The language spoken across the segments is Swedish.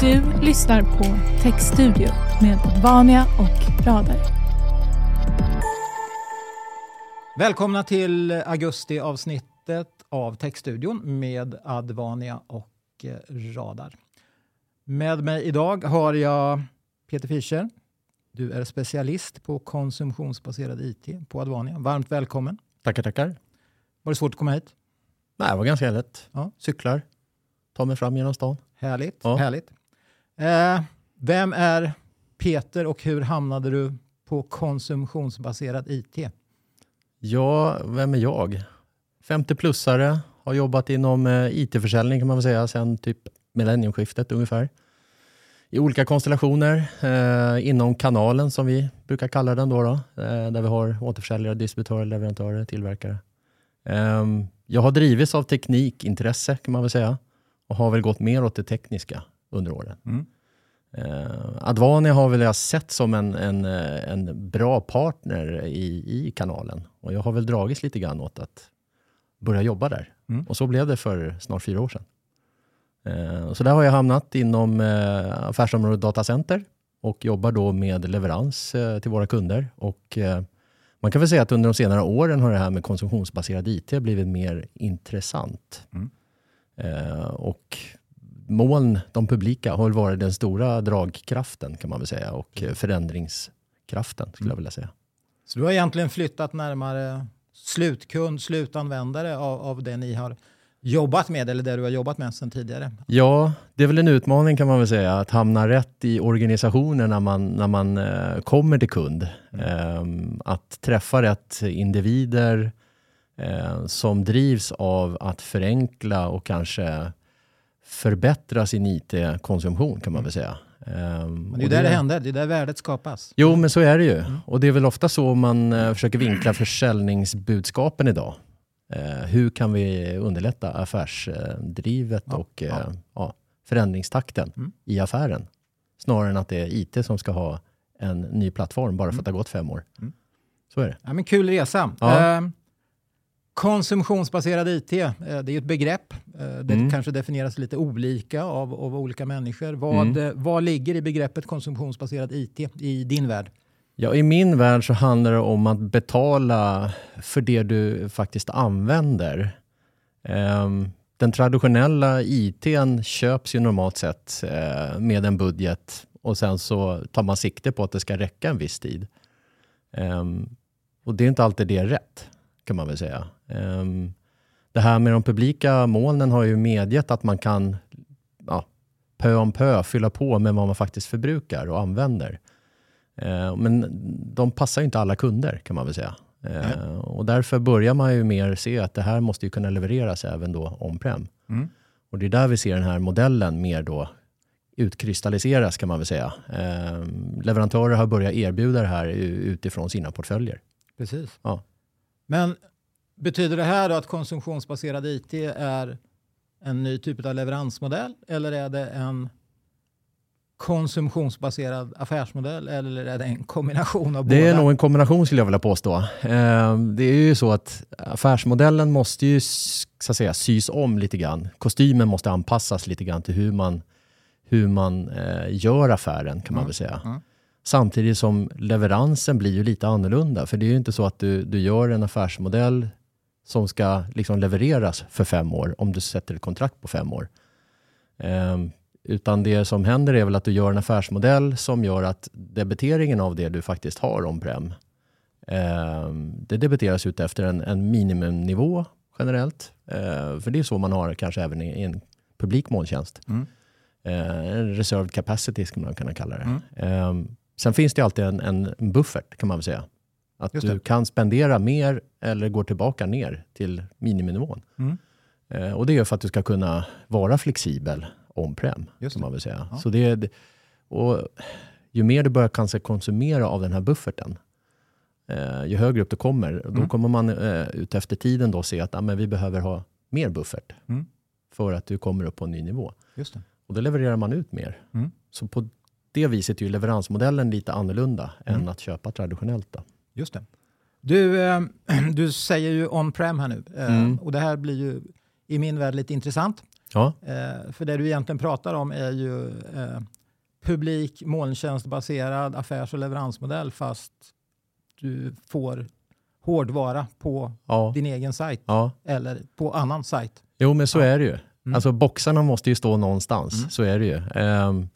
Du lyssnar på Textstudio med Vania och Radar. Välkomna till augusti-avsnittet av Textstudion med Advania och eh, Radar. Med mig idag har jag Peter Fischer. Du är specialist på konsumtionsbaserad IT på Advania. Varmt välkommen. Tackar, tackar. Var det svårt att komma hit? Nej, det var ganska lätt. Ja. Cyklar, tar mig fram genom stan. Härligt. Ja. härligt. Eh, vem är Peter och hur hamnade du på konsumtionsbaserad IT? Ja, vem är jag? 50-plussare, har jobbat inom eh, IT-försäljning kan man väl säga sedan typ millenniumskiftet ungefär. I olika konstellationer eh, inom kanalen som vi brukar kalla den då, då eh, där vi har återförsäljare, distributörer, leverantörer, tillverkare. Eh, jag har drivits av teknikintresse kan man väl säga och har väl gått mer åt det tekniska under åren. Mm. Eh, Advania har väl jag sett som en, en, eh, en bra partner i, i kanalen och jag har väl dragits lite grann åt att börja jobba där. Mm. Och så blev det för snart fyra år sedan. Eh, så där har jag hamnat inom eh, affärsområdet datacenter och jobbar då med leverans eh, till våra kunder. Och, eh, man kan väl säga att under de senare åren har det här med konsumtionsbaserad IT blivit mer intressant. Mm. Eh, och moln, de publika, har varit den stora dragkraften kan man väl säga och eh, förändringskraften skulle jag vilja säga. Så du har egentligen flyttat närmare slutkund, slutanvändare av, av det ni har jobbat med eller det du har jobbat med sedan tidigare. Ja, det är väl en utmaning kan man väl säga att hamna rätt i organisationen när man, när man eh, kommer till kund. Ehm, att träffa rätt individer eh, som drivs av att förenkla och kanske förbättra sin IT-konsumtion kan man väl säga. Ehm, Men det är där det händer, det är där värdet skapas. Jo, men så är det ju. Och det är väl ofta så man eh, försöker vinkla försäljningsbudskapen idag. Eh, hur kan vi underlätta affärsdrivet Ja, och eh, ja. ja, förändringstakten Mm. i affären? Snarare än att det är IT som ska ha en ny plattform bara för att det har gått fem år. Mm. Så är det. Ja, men kul resa. Ja. Konsumtionsbaserad IT, eh, det är ju ett begrepp. Eh, det Mm. kanske definieras lite olika av, av olika människor. Vad, Mm. eh, vad ligger i begreppet konsumtionsbaserad IT i din värld? Ja, I min värld så handlar det om att betala för det du faktiskt använder. Ehm, den traditionella ITn köps ju normalt sett med en budget och sen så tar man sikte på att det ska räcka en viss tid. Ehm, och det är inte alltid det är rätt, kan man väl säga. Ehm, det här med de publika molnen har ju medgett att man kan ja, pö om pö fylla på med vad man faktiskt förbrukar och använder. Eh, Men de passar ju inte alla kunder kan man väl säga. Eh, Och därför börjar man ju mer se att det här måste ju kunna levereras även då on-prem. Mm. Och det är där vi ser den här modellen mer då utkristalliseras kan man väl säga. Eh, leverantörer har börjat erbjuda det här utifrån sina portföljer. Precis. Ja. Men betyder det här att konsumtionsbaserad IT är en ny typ av leveransmodell eller är det en konsumtionsbaserad affärsmodell eller är det en kombination av Det är båda? nog en kombination skulle jag vilja påstå. Eh, Det är ju så att affärsmodellen måste ju så att säga, sys om lite grann. Kostymen måste anpassas lite grann till hur man, hur man eh, gör affären kan man Mm, väl säga. mm. Samtidigt som leveransen blir ju lite annorlunda. För det är ju inte så att du, du gör en affärsmodell som ska liksom levereras för fem år om du sätter ett kontrakt på fem år. Ehm, utan det som händer är väl att du gör en affärsmodell som gör att debiteringen av det du faktiskt har on-prem, ehm, det debiteras ut efter en, en minimumnivå generellt. Ehm, för det är så man har kanske även i, i en publik molntjänst. Mm. En reserved capacity skulle man kunna kalla det. Mm. Ehm, sen finns det alltid en, en, en buffert kan man väl säga. Att du kan spendera mer eller går tillbaka ner till miniminivån. Mm. Eh, och det är för att du ska kunna vara flexibel on-prem. Man säga. Ja. Så det, är- det- och ju mer du börjar kanske konsumera av den här bufferten, eh, ju högre upp du kommer, då Mm. kommer man eh, ut efter tiden då se att ah, men vi behöver ha mer buffert Mm. för att du kommer upp på en ny nivå. Just det. Och då levererar man ut mer. Mm. Så på det viset är ju leveransmodellen lite annorlunda Mm. än att köpa traditionellt. Då. Just det. Du, eh, du säger ju on-prem här nu eh, Mm. och det här blir ju i min värld lite intressant. Ja, Eh, för det du egentligen pratar om är ju eh, publik molntjänstbaserad affärs och leveransmodell fast du får hårdvara på ja, din egen sajt ja. eller på annan sajt. Jo, men så är det ju. Mm. Alltså boxarna måste ju stå någonstans, Mm. så är det ju. Ehm,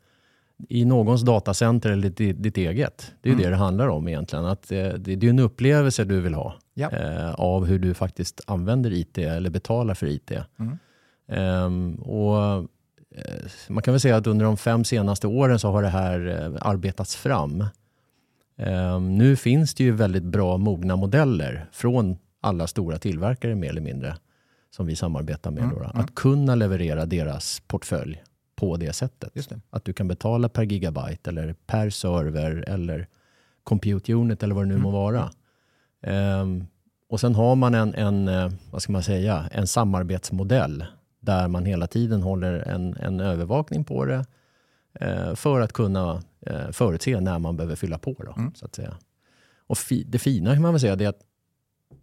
I någons datacenter eller ditt, ditt eget. Det är Mm. det det handlar om egentligen. Att, eh, det, det är en upplevelse du vill ha Ja. eh, av hur du faktiskt använder IT eller betalar för IT. Mm. Ehm, och, eh, man kan väl säga att under de fem senaste åren så har det här eh, arbetats fram. Ehm, nu finns det ju väldigt bra mogna modeller från alla stora tillverkare mer eller mindre som vi samarbetar med. Mm, Då, då. mm. Att kunna leverera deras portfölj på det sättet. Det. Att du kan betala per gigabyte eller per server eller compute unit eller vad det nu Mm. må vara. Ehm, och sen har man en, en, eh, vad ska man säga, en samarbetsmodell där man hela tiden håller en, en övervakning på det eh, för att kunna eh, förutse när man behöver fylla på. Då, Mm. så att säga. Och fi, det fina kan man väl säga är att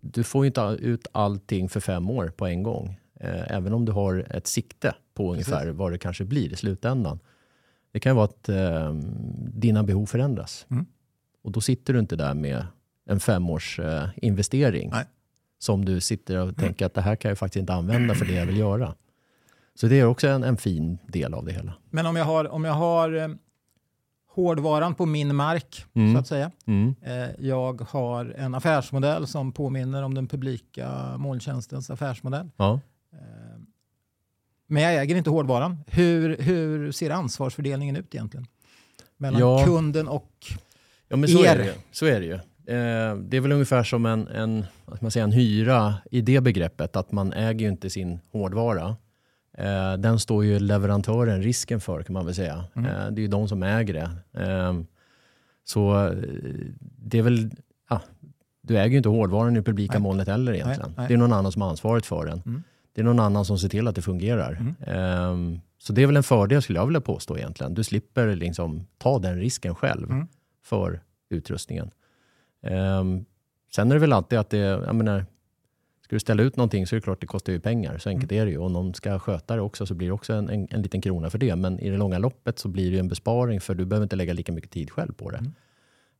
du får inte ut allting för fem år på en gång. Eh, även om du har ett sikte på Precis. ungefär vad det kanske blir i slutändan. Det kan ju vara att eh, dina behov förändras. Mm. Och då sitter du inte där med en femårs eh, investering. Nej. Som du sitter och tänker att det här kan jag faktiskt inte använda för det jag vill göra. Så det är också en, en fin del av det hela. Men om jag har, om jag har eh, hårdvaran på min mark, Mm. så att säga. Mm. Eh, jag har en affärsmodell som påminner om den publika molntjänstens affärsmodell. Ja. Eh, men jag äger inte hårdvaran. Hur, hur ser ansvarsfördelningen ut egentligen? Mellan Ja. kunden och... Ja, men så Er. är det ju. Så är det, ju. Eh, det är väl ungefär som en, en, man säga, en hyra i det begreppet, att man äger ju inte sin hårdvara. Eh, den står ju leverantören risken för kan man väl säga. Mm. Eh, det är ju de som äger det. Så det är väl, ja, du äger ju inte hårdvaran i publika Nej. molnet heller egentligen. Nej, nej. Det är någon annan som har ansvaret för den. Mm. Det är någon annan som ser till att det fungerar. Mm. Eh, så det är väl en fördel skulle jag vilja påstå egentligen. Du slipper liksom ta den risken själv Mm. för utrustningen. Ehm, sen är det väl alltid att det, jag menar, ska du ställa ut någonting så är det klart det kostar ju pengar. Så enkelt är det ju. Och någon ska sköta det också så blir det också en, en, en liten krona för det. Men i det långa loppet så blir det ju en besparing för du behöver inte lägga lika mycket tid själv på det.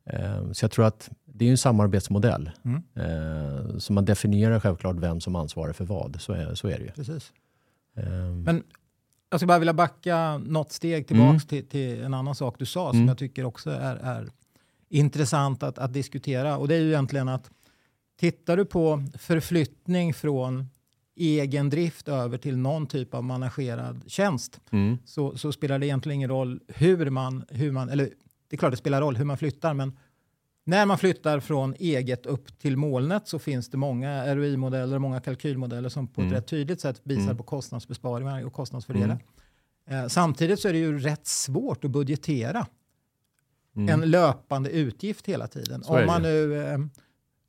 Mm. Ehm, så jag tror att det är en samarbetsmodell. Mm. Ehm, så man definierar självklart vem som ansvarar för vad. Så är, så är det ju. Precis. Ehm, Men jag skulle bara vilja backa något steg tillbaka till, till en annan sak du sa som Mm. jag tycker också är, är intressant att, att diskutera. Och det är ju egentligen att tittar du på förflyttning från egen drift över till någon typ av managerad tjänst mm, så, så spelar det egentligen ingen roll hur man, hur man, eller det är klart det spelar roll hur man flyttar, men när man flyttar från eget upp till molnet så finns det många ROI-modeller och många kalkylmodeller som på Mm. ett rätt tydligt sätt visar Mm. på kostnadsbesparingar och kostnadsfördelar. Mm. Eh, samtidigt så är det ju rätt svårt att budgetera mm. en löpande utgift hela tiden. Så Om man nu eh,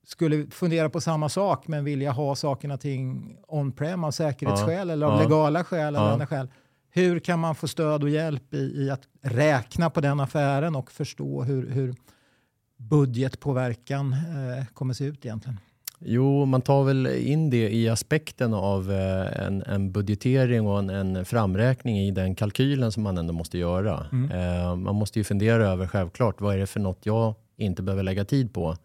skulle fundera på samma sak men vilja ha sakerna ting on-prem av säkerhetsskäl eller av Ja. legala skäl eller Ja. andra skäl. Hur kan man få stöd och hjälp i, i att räkna på den affären och förstå hur, hur budgetpåverkan eh, kommer se ut egentligen? Jo, man tar väl in det i aspekten av eh, en, en budgetering och en, en framräkning i den kalkylen som man ändå måste göra. Mm. Eh, man måste ju fundera över självklart, vad är det för något jag inte behöver lägga tid på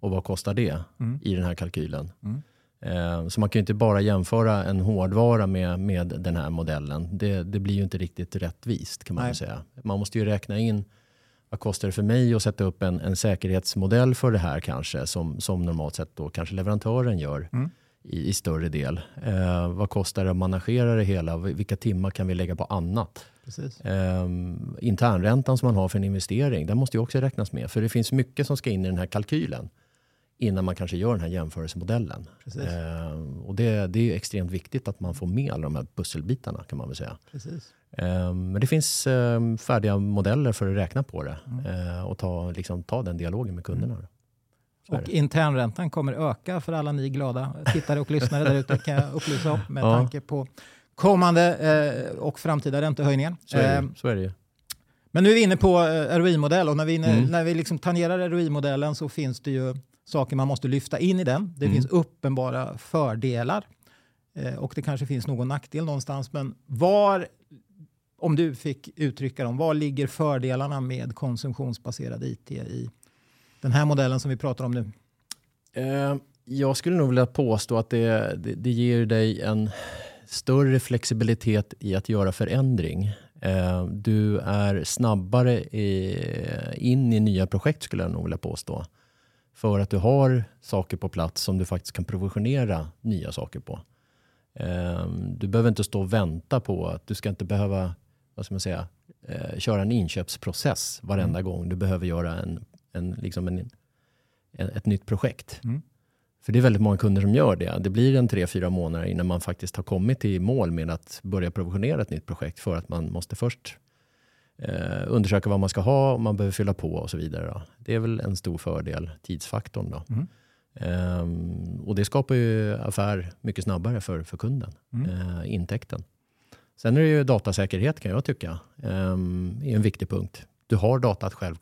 och vad kostar det Mm. i den här kalkylen? Mm. Eh, så man kan ju inte bara jämföra en hårdvara med, med den här modellen. Det, det blir ju inte riktigt rättvist kan man Nej. säga. Man måste ju räkna in vad kostar det för mig att sätta upp en, en säkerhetsmodell för det här kanske som, som normalt sett då kanske leverantören gör Mm. i, i större del. Eh, vad kostar det att managera det hela? Vilka timmar kan vi lägga på annat? Precis. Eh, internräntan som man har för en investering, den måste ju också räknas med. För det finns mycket som ska in i den här kalkylen innan man kanske gör den här jämförelsemodellen. Precis. Eh, och det, det är ju extremt viktigt att man får med alla de här pusselbitarna kan man väl säga. Precis. Eh, men det finns eh, färdiga modeller för att räkna på det Mm. eh, och ta, liksom, ta den dialogen med kunderna. är Och internräntan kommer öka för alla ni glada tittare och lyssnare där ute kan jag upplysa om med Ja. tanke på kommande eh, och framtida räntehöjningar. Så är det, Eh, så är det. Men nu är vi inne på ROI-modell och när vi, Mm. när vi liksom tangerar ROI-modellen så finns det ju saker man måste lyfta in i den. Det Mm. finns uppenbara fördelar Eh, och det kanske finns någon nackdel någonstans. Men var, om du fick uttrycka dem, var ligger fördelarna med konsumtionsbaserad IT i den här modellen som vi pratar om nu? Eh, jag skulle nog vilja påstå att det, det, det ger dig en större flexibilitet i att göra förändring. Eh, du är snabbare in i nya projekt skulle jag nog vilja påstå. För att du har saker på plats som du faktiskt kan provisionera nya saker på. Eh, du behöver inte stå och vänta på att du ska inte behöva vad ska man säga, eh, köra en inköpsprocess varenda mm. gång du behöver göra en, en, liksom en ett nytt projekt. Mm. För det är väldigt många kunder som gör det. Det blir en tre, fyra månader innan man faktiskt har kommit till mål med att börja provisionera ett nytt projekt för att man måste först eh, undersöka vad man ska ha och man behöver fylla på och så vidare. Då. Det är väl en stor fördel, tidsfaktorn. Då. Mm. Um, och det skapar ju affär mycket snabbare för, för kunden, mm. uh, intäkten. Sen är det ju datasäkerhet kan jag tycka, um, är en viktig punkt. Du har datat själv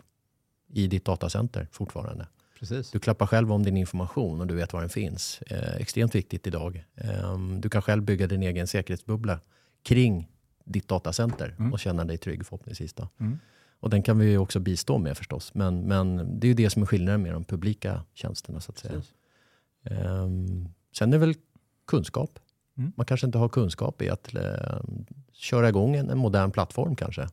i ditt datacenter fortfarande. Precis. Du klappar själv om din information och du vet var den finns. Eh, extremt viktigt idag. Eh, du kan själv bygga din egen säkerhetsbubbla kring ditt datacenter mm. och känna dig trygg förhoppningsvis. Då. Mm. Och den kan vi också bistå med förstås. Men, men det är ju det som är skillnaden med de publika tjänsterna. så att säga. Eh, sen är det väl kunskap. Mm. Man kanske inte har kunskap i att eh, köra igång en, en modern plattform kanske.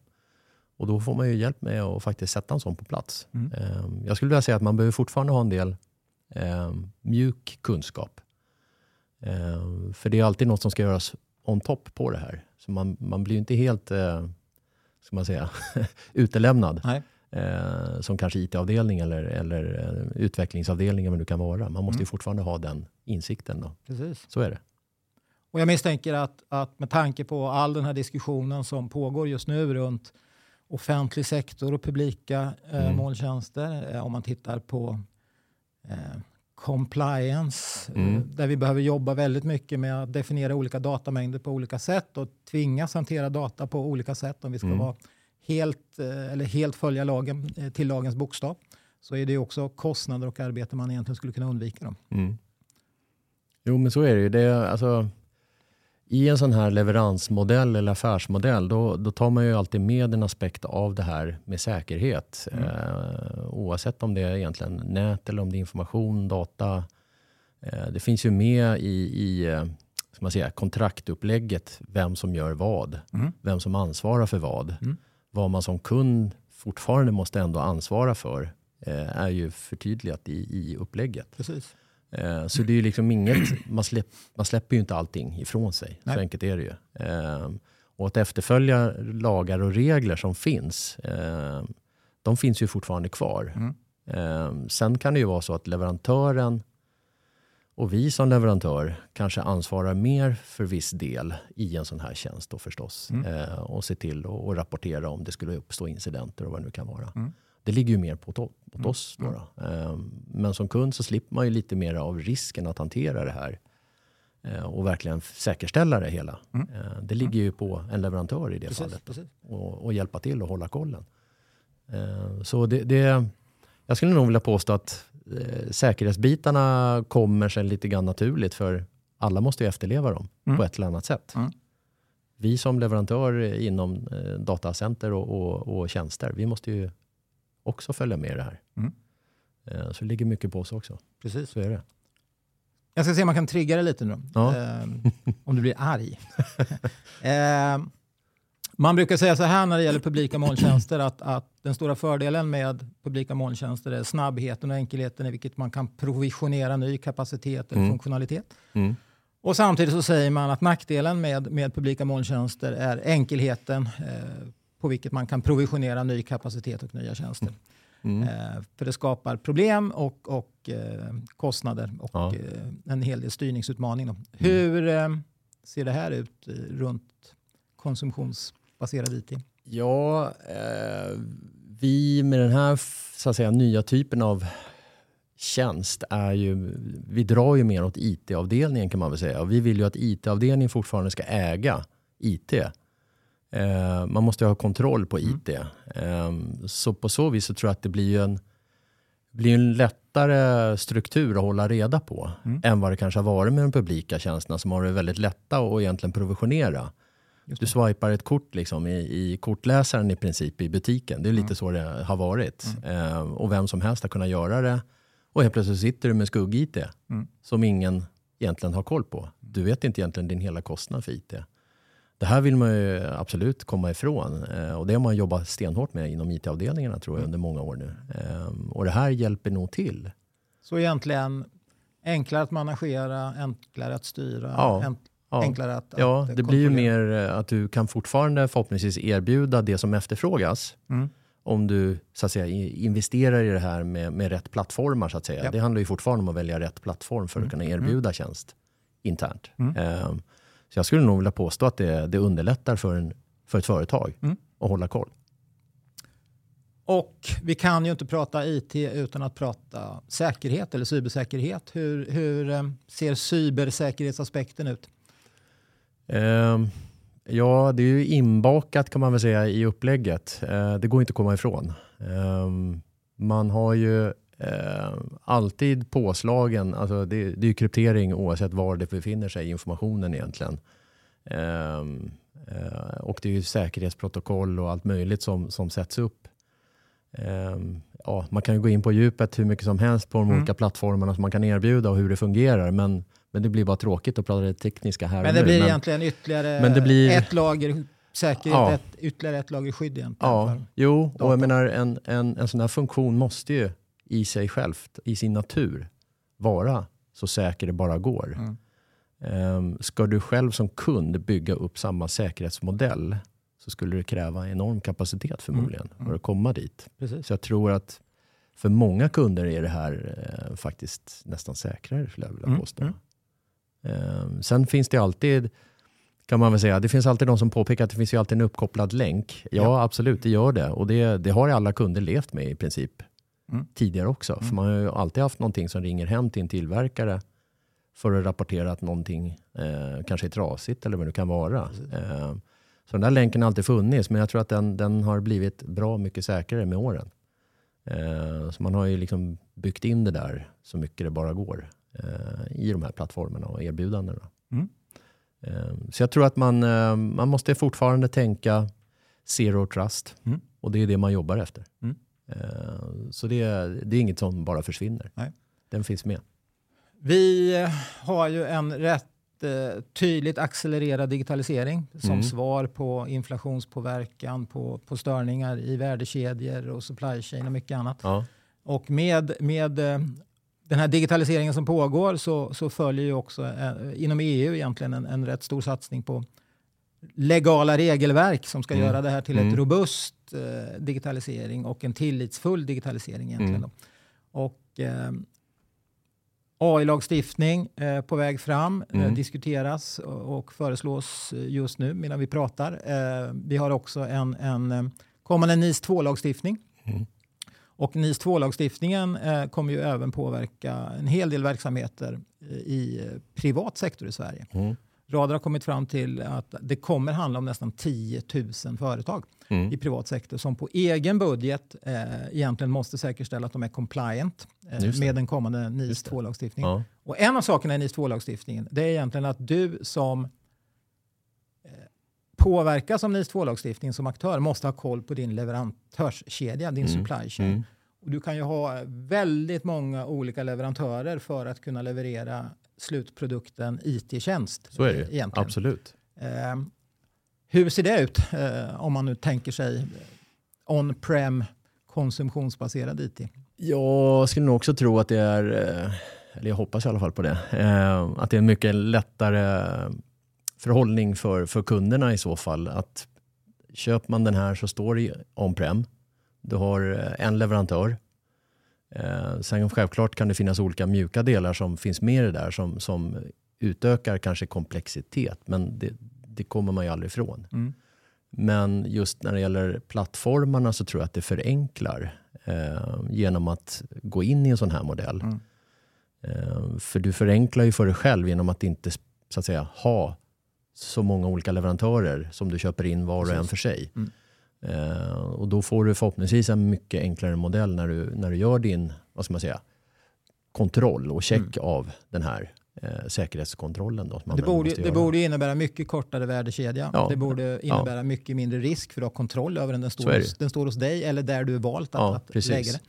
Och då får man ju hjälp med att faktiskt sätta en sån på plats. Mm. Ehm, jag skulle vilja säga att man behöver fortfarande ha en del eh, mjuk kunskap. För det är alltid något som ska göras on top på det här. Så man, man blir inte helt eh, ska man säga, utelämnad. Eh, som kanske IT-avdelning eller, eller eh, utvecklingsavdelning vad det kan vara. Man måste mm. ju fortfarande ha den insikten. Då. Precis. Så är det. Och jag misstänker att, att med tanke på all den här diskussionen som pågår just nu runt offentlig sektor och publika eh, mm. molntjänster. Eh, om man tittar på eh, compliance, eh, mm. där vi behöver jobba väldigt mycket med att definiera olika datamängder på olika sätt och tvingas hantera data på olika sätt om vi ska mm. vara helt, eh, eller helt följa lagen eh, till lagens bokstav. Så är det också kostnader och arbete man egentligen skulle kunna undvika. Dem. Mm. Jo, men så är det ju. Det är, alltså, i en sån här leveransmodell eller affärsmodell, då, då tar man ju alltid med en aspekt av det här med säkerhet. Mm. Eh, oavsett om det är egentligen nät eller om det är information, data. Eh, det finns ju med i, i eh, ska man säga, kontraktupplägget vem som gör vad. Mm. Vem som ansvarar för vad. Mm. Vad man som kund fortfarande måste ändå ansvara för eh, är ju förtydligat i, i upplägget. Precis. Eh, så det är ju liksom inget, man, släpp, man släpper ju inte allting ifrån sig. Nej. Så enkelt är det ju. Eh, och att efterfölja lagar och regler som finns, eh, de finns ju fortfarande kvar. Mm. Sen kan det ju vara så att leverantören och vi som leverantör kanske ansvarar mer för viss del i en sån här tjänst då förstås. Mm. och se till att rapportera om det skulle uppstå incidenter och vad det nu kan vara. Mm. Det ligger ju mer på, på mm. oss. Då. Ehm, men som kund så slipper man ju lite mer av risken att hantera det här eh, och verkligen säkerställa det hela. Mm. Eh, det ligger ju på en leverantör i det precis, fallet. Precis. Och, och, hjälpa till och hålla kollen. Ehm, så det, det, jag skulle nog vilja påstå att eh, säkerhetsbitarna kommer sig lite grann naturligt för alla måste ju efterleva dem mm. på ett eller annat sätt. Mm. Vi som leverantör inom datacenter och, och, och tjänster, vi måste ju också följa med i det här. Mm. Eh, så det ligger mycket på oss också. Precis. Så är det. Jag ska se om man kan trigga det lite nu. Ja. Eh, om du blir arg. eh, man brukar säga så här när det gäller publika molntjänster att, att den stora fördelen med publika molntjänster är snabbheten och enkelheten i vilket man kan provisionera ny kapacitet eller mm. funktionalitet. Mm. Och samtidigt så säger man att nackdelen med, med publika molntjänster är enkelheten eh, på vilket man kan provisionera ny kapacitet och nya tjänster. Mm. Eh, för det skapar problem och, och eh, kostnader och ja. eh, en hel del styrningsutmaning. Mm. Hur eh, ser det här ut runt konsumtionsbaserad IT? Ja, eh, vi med den här så att säga, nya typen av tjänst är ju, vi drar ju mer åt IT-avdelningen kan man väl säga. Och vi vill ju att IT-avdelningen fortfarande ska äga IT. Eh, man måste ha kontroll på IT. Mm. Eh, så på så vis så tror jag att det blir en blir en lättare struktur att hålla reda på Mm. än vad det kanske har varit med de publika tjänsterna som har det väldigt lätta att egentligen provisionera. Du swipar ett kort liksom i, i kortläsaren i princip i butiken. Det är lite Mm. så det har varit. Eh, och vem som helst har kunnat göra det. Och helt plötsligt sitter du med skugg-IT Mm. som ingen egentligen har koll på. Du vet inte egentligen din hela kostnad för IT. Det här vill man ju absolut komma ifrån eh, och det har man jobbat stenhårt med inom IT-avdelningarna tror jag under många år nu. Eh, och det här hjälper nog till. Så egentligen enklare att managera, enklare att styra, Ja. en, Ja. enklare att, Ja, att det blir ju mer eh, att du kan fortfarande förhoppningsvis erbjuda det som efterfrågas. Mm. Om du så att säga, investerar i det här med, med rätt plattformar. Så att säga. Ja. Det handlar ju fortfarande om att välja rätt plattform för att Mm. kunna erbjuda tjänst internt. Mm. Ehm, så jag skulle nog vilja påstå att det, det underlättar för, en, för ett företag Mm. att hålla koll. Och vi kan ju inte prata IT utan att prata säkerhet eller cybersäkerhet. Hur, hur eh, ser cybersäkerhetsaspekten ut? Ehm, ja, det är ju inbakat kan man väl säga i upplägget. Eh, det går inte att komma ifrån. Ehm, man har ju eh, alltid påslagen, alltså det, det är kryptering oavsett var det befinner sig informationen egentligen. Ehm, eh, och det är ju säkerhetsprotokoll och allt möjligt som, som sätts upp. Ehm, ja, man kan ju gå in på djupet hur mycket som helst på de Mm. olika plattformarna som man kan erbjuda och hur det fungerar. Men, men det blir bara tråkigt att prata det tekniska här Men det nu. blir men, egentligen ytterligare det blir- ett lager säkerhet, Ja. ett, ytterligare ett lager skydd egentligen. Ja, jo, och jag menar en, en, en sån här funktion måste ju i sig självt, i sin natur, vara så säker det bara går. Mm. Ehm, ska du själv som kund bygga upp samma säkerhetsmodell så skulle det kräva enorm kapacitet förmodligen Mm. för att komma dit. Precis. Så jag tror att för många kunder är det här eh, faktiskt nästan säkrare skulle jag vilja Mm, påstå. mm. Ehm, sen finns det alltid, kan man väl säga, det finns alltid de som påpekar att det finns ju alltid en uppkopplad länk. Ja, Ja. absolut, det gör det. Och det, det har alla kunder levt med i princip Mm. tidigare också. Mm. För man har ju alltid haft någonting som ringer hem till en tillverkare för att rapportera att någonting eh, kanske är trasigt eller vad det kan vara. Eh, så den där länken har alltid funnits, men jag tror att den, den har blivit bra mycket säkrare med åren. Eh, så man har ju liksom byggt in det där så mycket det bara går eh, i de här plattformarna och erbjudandena. Mm. Eh, så jag tror att man, eh, man måste fortfarande tänka zero trust Mm. och det är det man jobbar efter. Mm. Eh, så det, är- det är inget som bara försvinner. Nej. Den finns med. Vi eh, har ju en rätt eh, tydligt accelererad digitalisering som Mm. svar på inflationspåverkan, på, på störningar i värdekedjor och supply chain och mycket annat. Ja. Och med, med den här digitaliseringen som pågår så, så följer ju också eh, inom EU egentligen en, en rätt stor satsning på legala regelverk som ska Mm. göra det här till Mm. ett robust eh, digitalisering och en tillitsfull digitalisering egentligen. Mm. Och eh, AI-lagstiftning eh, på väg fram eh, Mm. diskuteras och, och föreslås just nu medan vi pratar. Eh, vi har också en, en eh, kommande NIS 2-lagstiftning. Mm. Och NIS 2-lagstiftningen eh, kommer ju även påverka en hel del verksamheter i privat sektor i Sverige. Radar har kommit fram till att det kommer handla om nästan 10 000 företag Mm. i privat sektor som på egen budget eh, egentligen måste säkerställa att de är compliant eh, med den kommande NIS Just det. 2-lagstiftningen. Ja. Och en av sakerna i NIS 2-lagstiftningen det är egentligen att du som eh, påverkas av NIS 2-lagstiftningen som aktör måste ha koll på din leverantörskedja, din Mm. supply chain. Mm. Och du kan ju ha väldigt många olika leverantörer för att kunna leverera slutprodukten IT-tjänst. Så är det egentligen. Absolut. Eh, hur ser det ut eh, om man nu tänker sig on-prem konsumtionsbaserad IT? Jag skulle nog också tro att det är, eh, eller jag hoppas i alla fall på det, eh, att det är en mycket lättare förhållning för, för kunderna i så fall. Att köper man den här så står det on-prem. Du har eh, en leverantör. Eh, Sen självklart kan det finnas olika mjuka delar som finns med i det där som, som utökar kanske komplexitet. Men det, det kommer man ju aldrig ifrån. Mm. Men just när det gäller plattformarna så tror jag att det förenklar eh, genom att gå in i en sån här modell. Mm. Eh, för du förenklar ju för dig själv genom att inte så att säga, ha så många olika leverantörer som du köper in var och en Precis. för sig. Mm. Eh, och då får du förhoppningsvis en mycket enklare modell när du, när du gör din vad ska man säga, kontroll och check av den här eh, säkerhetskontrollen. Då, Det borde, det borde innebära mycket kortare värdekedja. Ja. Det borde innebära mycket mindre risk för att ha kontroll över den. Den står, hos, den står hos dig eller där du valt att, Ja, att precis. lägga det.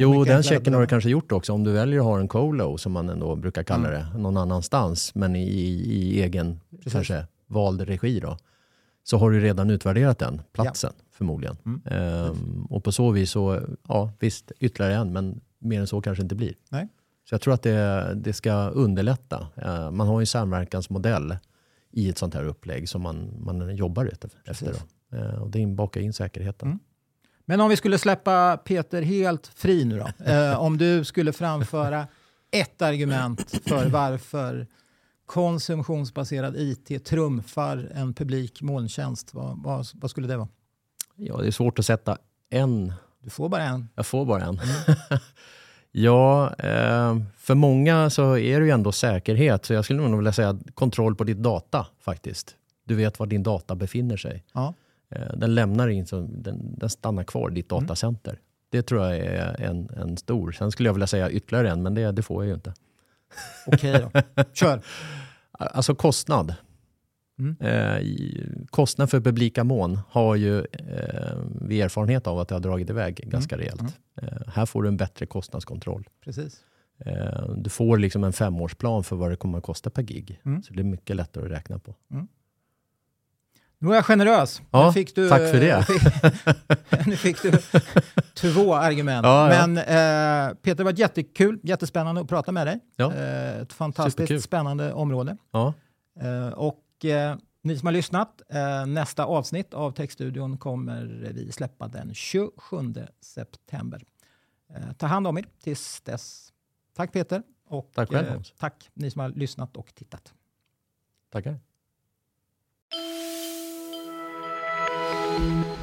Jo, den checken har du kanske gjort också. Om du väljer att ha en colo, som man ändå brukar kalla Mm. det, någon annanstans, men i, i egen Precis. kanske vald regi då, så har du redan utvärderat den platsen förmodligen. Mm. Ehm, och på så vis så, ja visst, ytterligare en, men mer än så kanske inte blir. Nej. Så jag tror att det, det ska underlätta. Eh, man har ju en samverkansmodell i ett sånt här upplägg som man, man jobbar efter. efter då. Eh, och det bakar in säkerheten. Mm. Men om vi skulle släppa Peter helt fri nu då. Eh, om du skulle framföra ett argument för varför konsumtionsbaserad IT trumfar en publik molntjänst. Vad, vad, vad skulle det vara? Ja, det är svårt att sätta en Du får bara en. Jag får bara en. ja, eh, för många så är det ju ändå säkerhet. Så jag skulle nog vilja säga kontroll på ditt data faktiskt. Du vet var din data befinner sig. Ja. Eh, den lämnar in, den, den stannar kvar i ditt datacenter. Det tror jag är en, en stor. Sen skulle jag vilja säga ytterligare en, men det, det får jag ju inte. Okej då. Kör. Alltså kostnad. Mm. Eh, kostnad för publika mån har ju eh, vi erfarenhet av att det har dragit iväg ganska rejält. Eh, här får du en bättre kostnadskontroll. Precis. Eh, Du får liksom en femårsplan för vad det kommer att kosta per gig. Mm. Så det är mycket lättare att räkna på. Nu är jag generös. Ja, nu fick du, tack för det. nu fick du två argument. Ja, ja. Men eh, Peter, det var jättekul, jättespännande att prata med dig. Ja. Eh, ett fantastiskt Superkul. spännande område. Ja, Eh, och eh, ni som har lyssnat, eh, nästa avsnitt av Techstudion kommer vi släppa den 27 september. Eh, ta hand om er tills dess. Tack Peter och Tack själv, tack ni som har lyssnat och tittat. tackar. thank you